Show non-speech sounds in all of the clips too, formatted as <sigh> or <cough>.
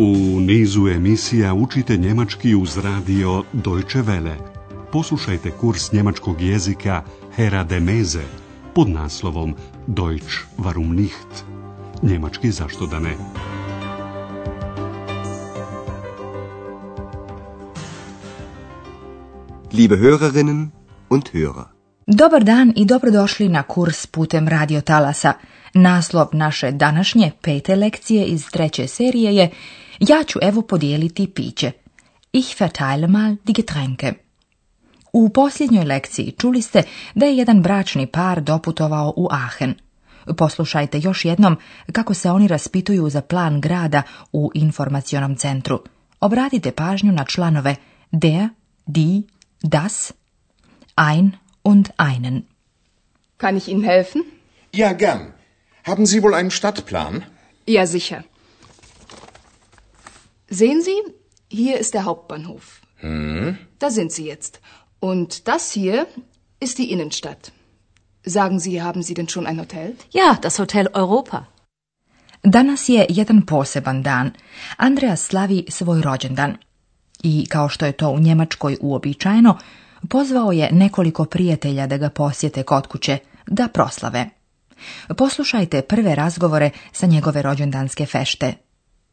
U nizu emisija učite njemački uz radio Deutsche Welle. Poslušajte kurs njemačkog jezika Hera de Meze pod naslovom Deutsch warum nicht? Njemački zašto da ne? Liebe Hörerinnen und Hörer. Dobar dan i dobrodošli na kurs putem radio talasa. Naslov naše današnje pete lekcije iz treće serije je ja ću evo podijeliti piće. Ich verteile mal die Getränke. U posljednjoj lekciji čuli ste da je jedan bračni par doputovao u Aachen. Poslušajte još jednom kako se oni raspituju za plan grada u informacionom centru. Obratite pažnju na članove der, die, das, ein und einen. Kann ich Ihnen helfen? Ja, gern. Haben Sie wohl einen Stadtplan? Ja, sicher. Sehen Sie, hier ist der Hauptbahnhof. Hm? Da sind Sie jetzt. Und das hier ist die Innenstadt. Sagen Sie, haben Sie denn schon ein Hotel? Ja, das Hotel Europa. Danas je jedan poseban dan. Andrea slavi svoj rođendan. I kao što je to u Njemačkoj uobičajeno, pozvao je nekoliko prijatelja da ga posjete kod kuće, da proslave. Poslušajte prve razgovore sa njegove rođendanske fešte.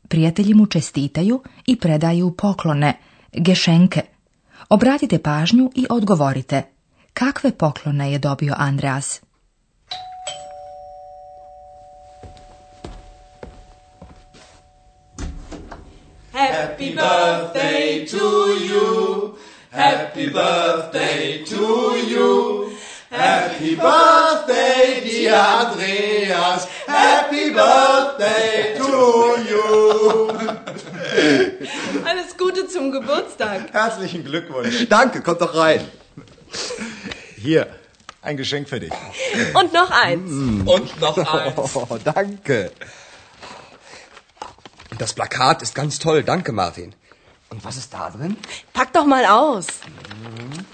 Prijatelji mu čestitaju i predaju poklone, gešenke. Obratite pažnju i odgovorite. Kakve poklone je dobio Andreas? Happy birthday to you. Happy birthday to you. Happy birthday, dear Andreas. Happy Birthday to you. Alles Gute zum Geburtstag. Herzlichen Glückwunsch. Danke, kommt doch rein. Hier, ein Geschenk für dich. Und noch eins. Mm. Und noch eins. <laughs> Oh, danke. Das Plakat ist ganz toll. Danke, Martin. Und was ist da drin? Pack doch mal aus. Mhm.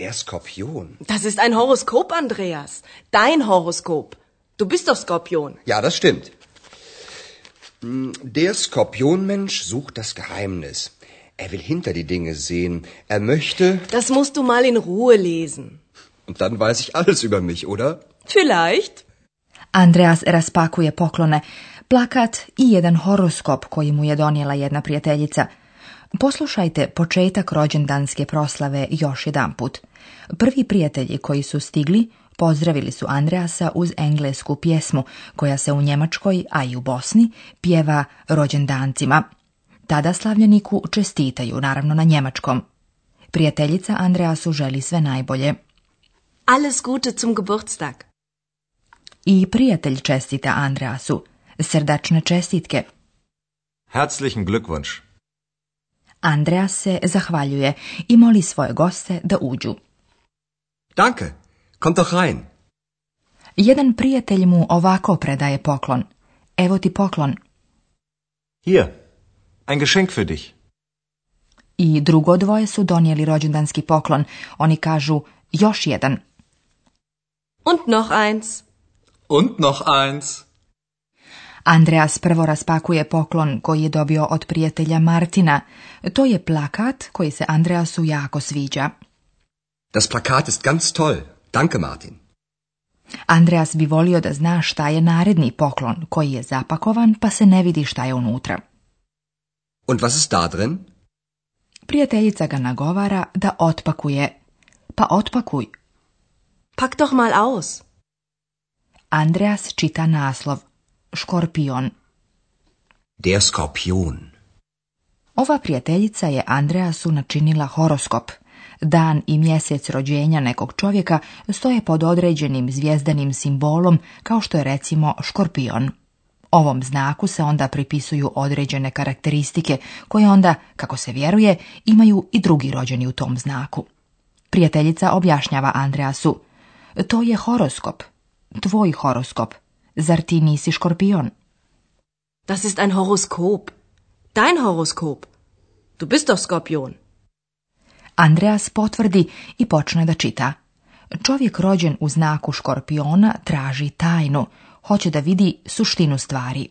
Der Skorpion. Das ist ein Horoskop, Andreas. Dein Horoskop. Du bist doch Skorpion. Ja, das stimmt. Der Skorpionmensch sucht das Geheimnis. Er will hinter die Dinge sehen. Er möchte. Das musst du mal in Ruhe lesen. Und dann weiß ich alles über mich, oder? Vielleicht. Andreas raspakuje poklone, plakat i jedan horoskop koji mu je donijela jedna prijateljica. Poslušajte početak rođendanske proslave još jedanput. Prvi prijatelji koji su stigli pozdravili su Andreasa uz englesku pjesmu koja se u Njemačkoj, a i u Bosni, pjeva rođendancima. Tada slavljeniku čestitaju, naravno na njemačkom. Prijateljica Andreasu želi sve najbolje. Alles Gute zum Geburtstag. I prijatelj čestita Andreasu. Srdačne čestitke. Herzlichen Glückwunsch. Andreas se zahvaljuje i moli svoje goste da uđu. Danke, kommt doch rein. Jedan prijatelj mu ovako predaje poklon. Evo ti poklon. Hier, ein Geschenk für dich. I drugo dvoje su donijeli rođendanski poklon. Oni kažu još jedan. Und noch eins. Und noch eins. Andreas prvo raspakuje poklon koji je dobio od prijatelja Martina. To je plakat koji se Andreasu jako sviđa. Das Plakat ist ganz toll. Danke, Martin. Andreas bi volio da zna šta je naredni poklon koji je zapakovan pa se ne vidi šta je unutra. Und was ist da drin? Prijateljica ga nagovara da otpakuje. Pa otpakuj. Pak doch mal aus. Andreas čita naslov. Škorpion. Der Skorpion. Ova prijateljica je Andreasu načinila horoskop – dan i mjesec rođenja nekog čovjeka stoje pod određenim zvijezdanim simbolom kao što je recimo škorpion. Ovom znaku se onda pripisuju određene karakteristike koje onda, kako se vjeruje, imaju i drugi rođeni u tom znaku. Prijateljica objašnjava Andreasu, to je horoskop, tvoj horoskop, zar ti nisi škorpion? Das ist ein Horoskop, dein Horoskop, du bist doch Skorpion. Andreas potvrdi i počne da čita. Čovjek rođen u znaku škorpiona traži tajnu, hoće da vidi suštinu stvari.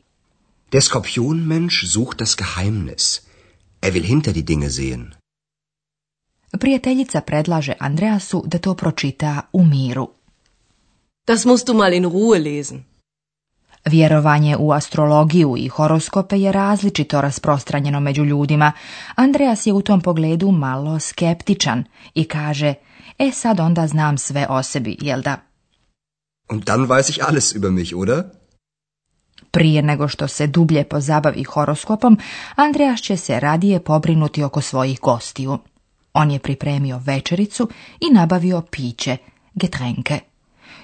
Der Skorpionmensch sucht das Geheimnis. Er will hinter die Dinge sehen. Prijateljica predlaže Andreasu da to pročita u miru. Das musst du mal in Ruhe lesen. Vjerovanje u astrologiju i horoskope je različito rasprostranjeno među ljudima. Andreas je u tom pogledu malo skeptičan i kaže, e sad onda znam sve o sebi, jel da? Und dann weiß ich alles über mich, oder? Prije nego što se dublje pozabavi horoskopom, Andreas će se radije pobrinuti oko svojih gostiju. On je pripremio večericu i nabavio piće, getrenke.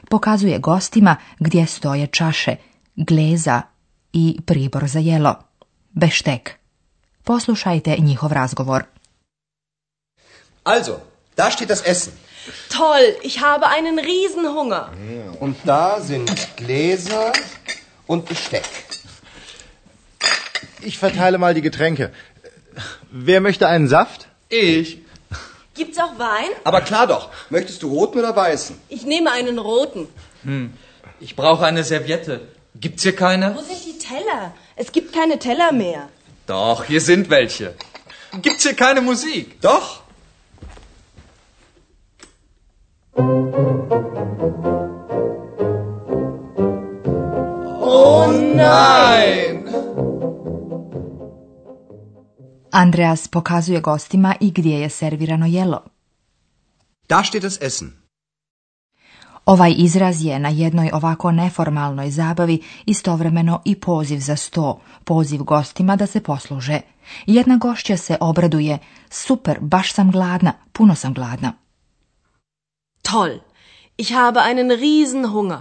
Pokazuje gostima gdje stoje čaše – gläser i pribor za jelo, Besteck. Poslušajte njihov razgovor. Also, da steht das Essen. Toll, ich habe einen Riesenhunger. Und da sind Gläser und Besteck. Ich verteile mal die Getränke. Wer möchte einen Saft? Ich. Gibt's auch Wein? Aber klar doch. Möchtest du roten oder weißen? Ich nehme einen roten. Hm. Ich brauche eine Serviette. Gibt's hier keine? Wo sind die Teller? Es gibt keine Teller mehr. Doch, hier sind welche. Gibt's hier keine Musik? Doch. Oh nein! Andreas pokazuje gostima i gdje je servirano jelo. Da steht das Essen. Ovaj izraz je na jednoj ovako neformalnoj zabavi istovremeno i poziv za sto, poziv gostima da se posluže. Jedna gošća se obraduje, super, baš sam gladna, puno sam gladna. Toll, ich habe einen riesen hunger.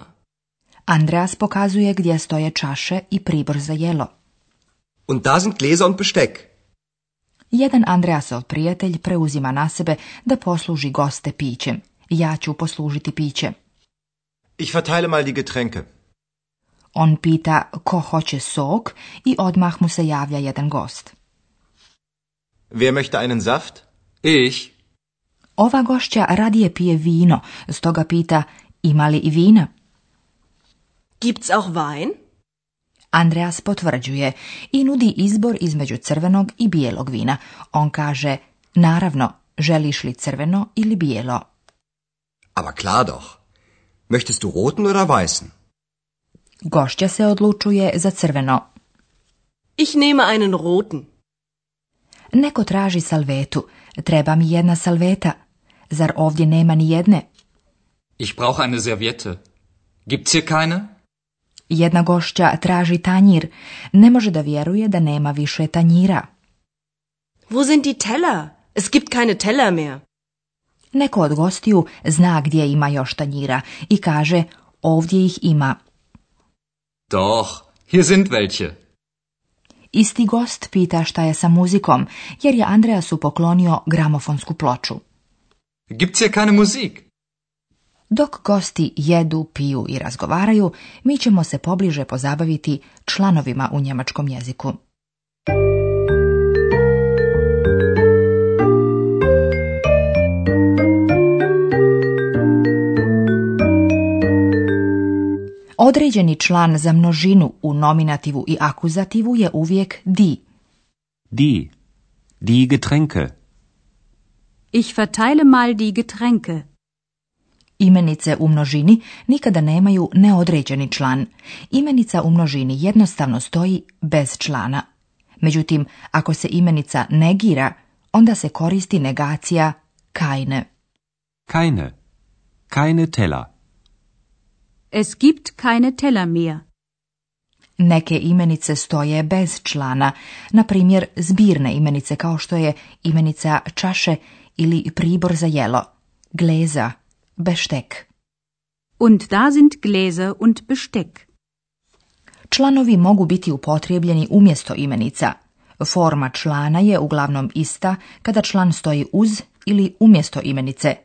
Andreas pokazuje gdje stoje čaše i pribor za jelo. Und da sind Gläser und Besteck. Jedan Andreasov prijatelj preuzima na sebe da posluži goste pićem. Ja ću poslužiti piće. Ich verteile mal die Getränke. On pita ko hoće sok i odmah mu se javlja jedan gost. Wer möchte einen Saft? Ich. Ova gošća radije pije vino, stoga pita ima li i vina? Gibt's auch Wein? Andreas potvrđuje i nudi izbor između crvenog i bijelog vina. On kaže, naravno, želiš li crveno ili bijelo? Aber klar doch. Möchtest du roten oder weißen? Gościa se odlučuje za crveno. Ich nehme einen roten. Neko traži salvetu. Treba mi jedna salveta. Zar ovdje nema ni jedne? Ich brauche eine Serviette. Gibt's hier keine? Jedna gošća traži tanjir. Ne može da vjeruje da nema više tanjira. Wo sind die Teller? Es gibt keine Teller mehr. Neko od gostiju zna gdje ima još tanjira i kaže ovdje ih ima. Doch, hier sind welche. Isti gost pita šta je sa muzikom, jer je Andreasu poklonio gramofonsku ploču. Gibt's hier keine Musik? Dok gosti jedu, piju i razgovaraju, mi ćemo se pobliže pozabaviti članovima u njemačkom jeziku. Određeni član za množinu u nominativu i akuzativu je uvijek di. Di die Getränke. Ich verteile mal die Getränke. Imenice u množini nikada nemaju neodređeni član. Imenica u množini jednostavno stoji bez člana. Međutim, ako se imenica negira, onda se koristi negacija keine. Keine. Keine Teller. Es gibt keine Teller mehr. Neke imenice stoje bez člana, na primjer zbirne imenice kao što je imenica čaše ili pribor za jelo, gleza, beštek. Und da sind Gläser und Besteck. Članovi mogu biti upotrijebljeni umjesto imenica. Forma člana je uglavnom ista kada član stoji uz ili umjesto imenice.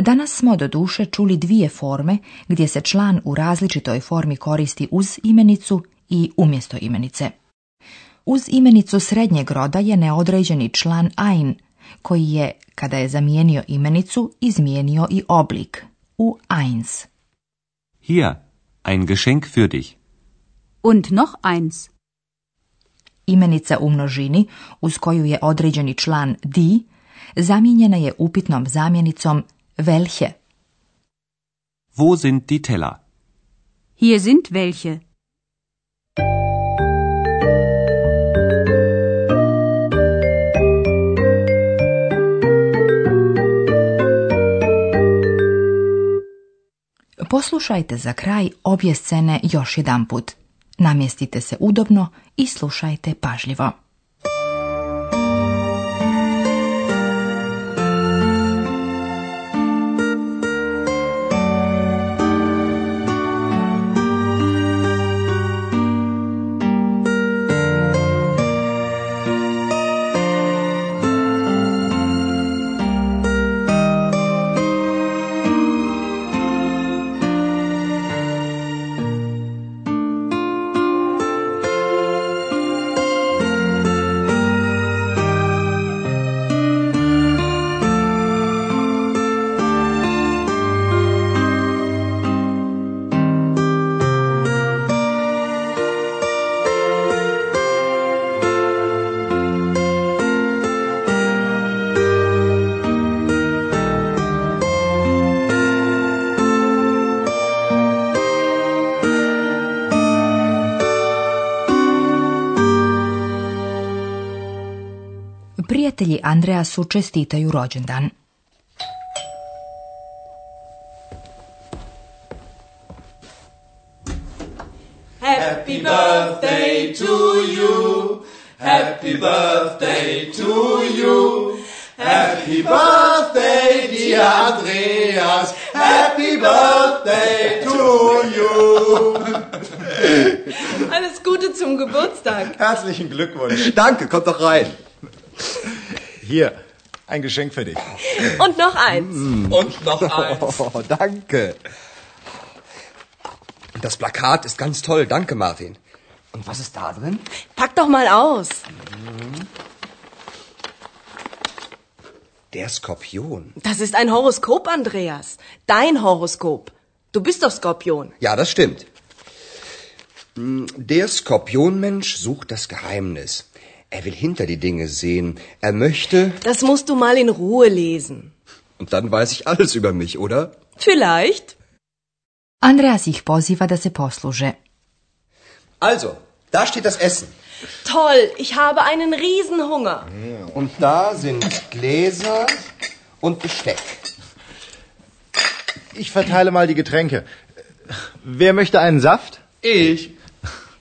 Danas smo do duše čuli dvije forme gdje se član u različitoj formi koristi uz imenicu i umjesto imenice. Uz imenicu srednjeg roda je neodređeni član ein, koji je, kada je zamijenio imenicu, izmijenio i oblik, u eins. Hier, ein Geschenk für dich. Und noch eins. Imenica u množini, uz koju je određeni član di, zamijenjena je upitnom zamjenicom Welche? Wo sind die Teller? Hier sind welche. Poslušajte za kraj obje scene još jedanput. Namjestite se udobno i slušajte pažljivo. prijatelji Andreasu čestitaju rođendan. Happy birthday to you. Happy birthday to you. Happy birthday, dear Andreas. Happy birthday to you. Alles Gute zum Geburtstag. Herzlichen Glückwunsch. Danke, kommt doch rein. Hier, ein Geschenk für dich. Und noch eins. Mm. Und noch <laughs> eins. Oh, danke. Das Plakat ist ganz toll. Danke, Martin. Und was ist da drin? Pack doch mal aus. Der Skorpion. Das ist ein Horoskop, Andreas. Dein Horoskop. Du bist doch Skorpion. Ja, das stimmt. Mm, der Skorpionmensch sucht das Geheimnis. Er will hinter die Dinge sehen. Er möchte. Das musst du mal in Ruhe lesen. Und dann weiß ich alles über mich, oder? Vielleicht. Andreas ich poziva da se posluže. Also, da steht das Essen. Toll, ich habe einen Riesenhunger. Und da sind Gläser und Besteck. Ich verteile mal die Getränke. Wer möchte einen Saft? Ich.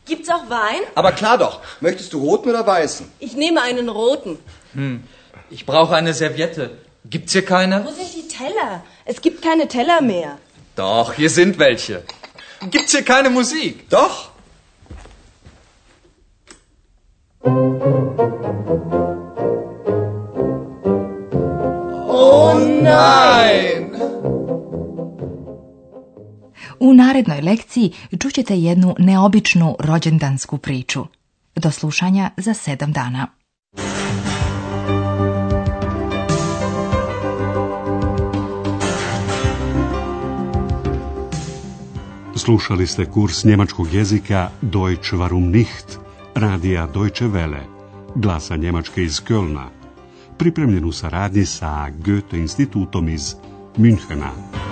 Gibt's auch Wein? Aber klar doch. Möchtest du roten oder weißen? Ich nehme einen roten. Hm. Ich brauche eine Serviette. Gibt's hier keine? Wo sind die Teller? Es gibt keine Teller mehr. Doch, hier sind welche. Gibt's hier keine Musik? Doch. U narednoj lekciji čućete jednu neobičnu rođendansku priču. Do slušanja za sedam dana. Slušali ste kurs njemačkog jezika Deutsch warum nicht, radija Deutsche Welle, glasa Njemačke iz Kölna, pripremljen u saradnji sa Goethe institutom iz Münchena.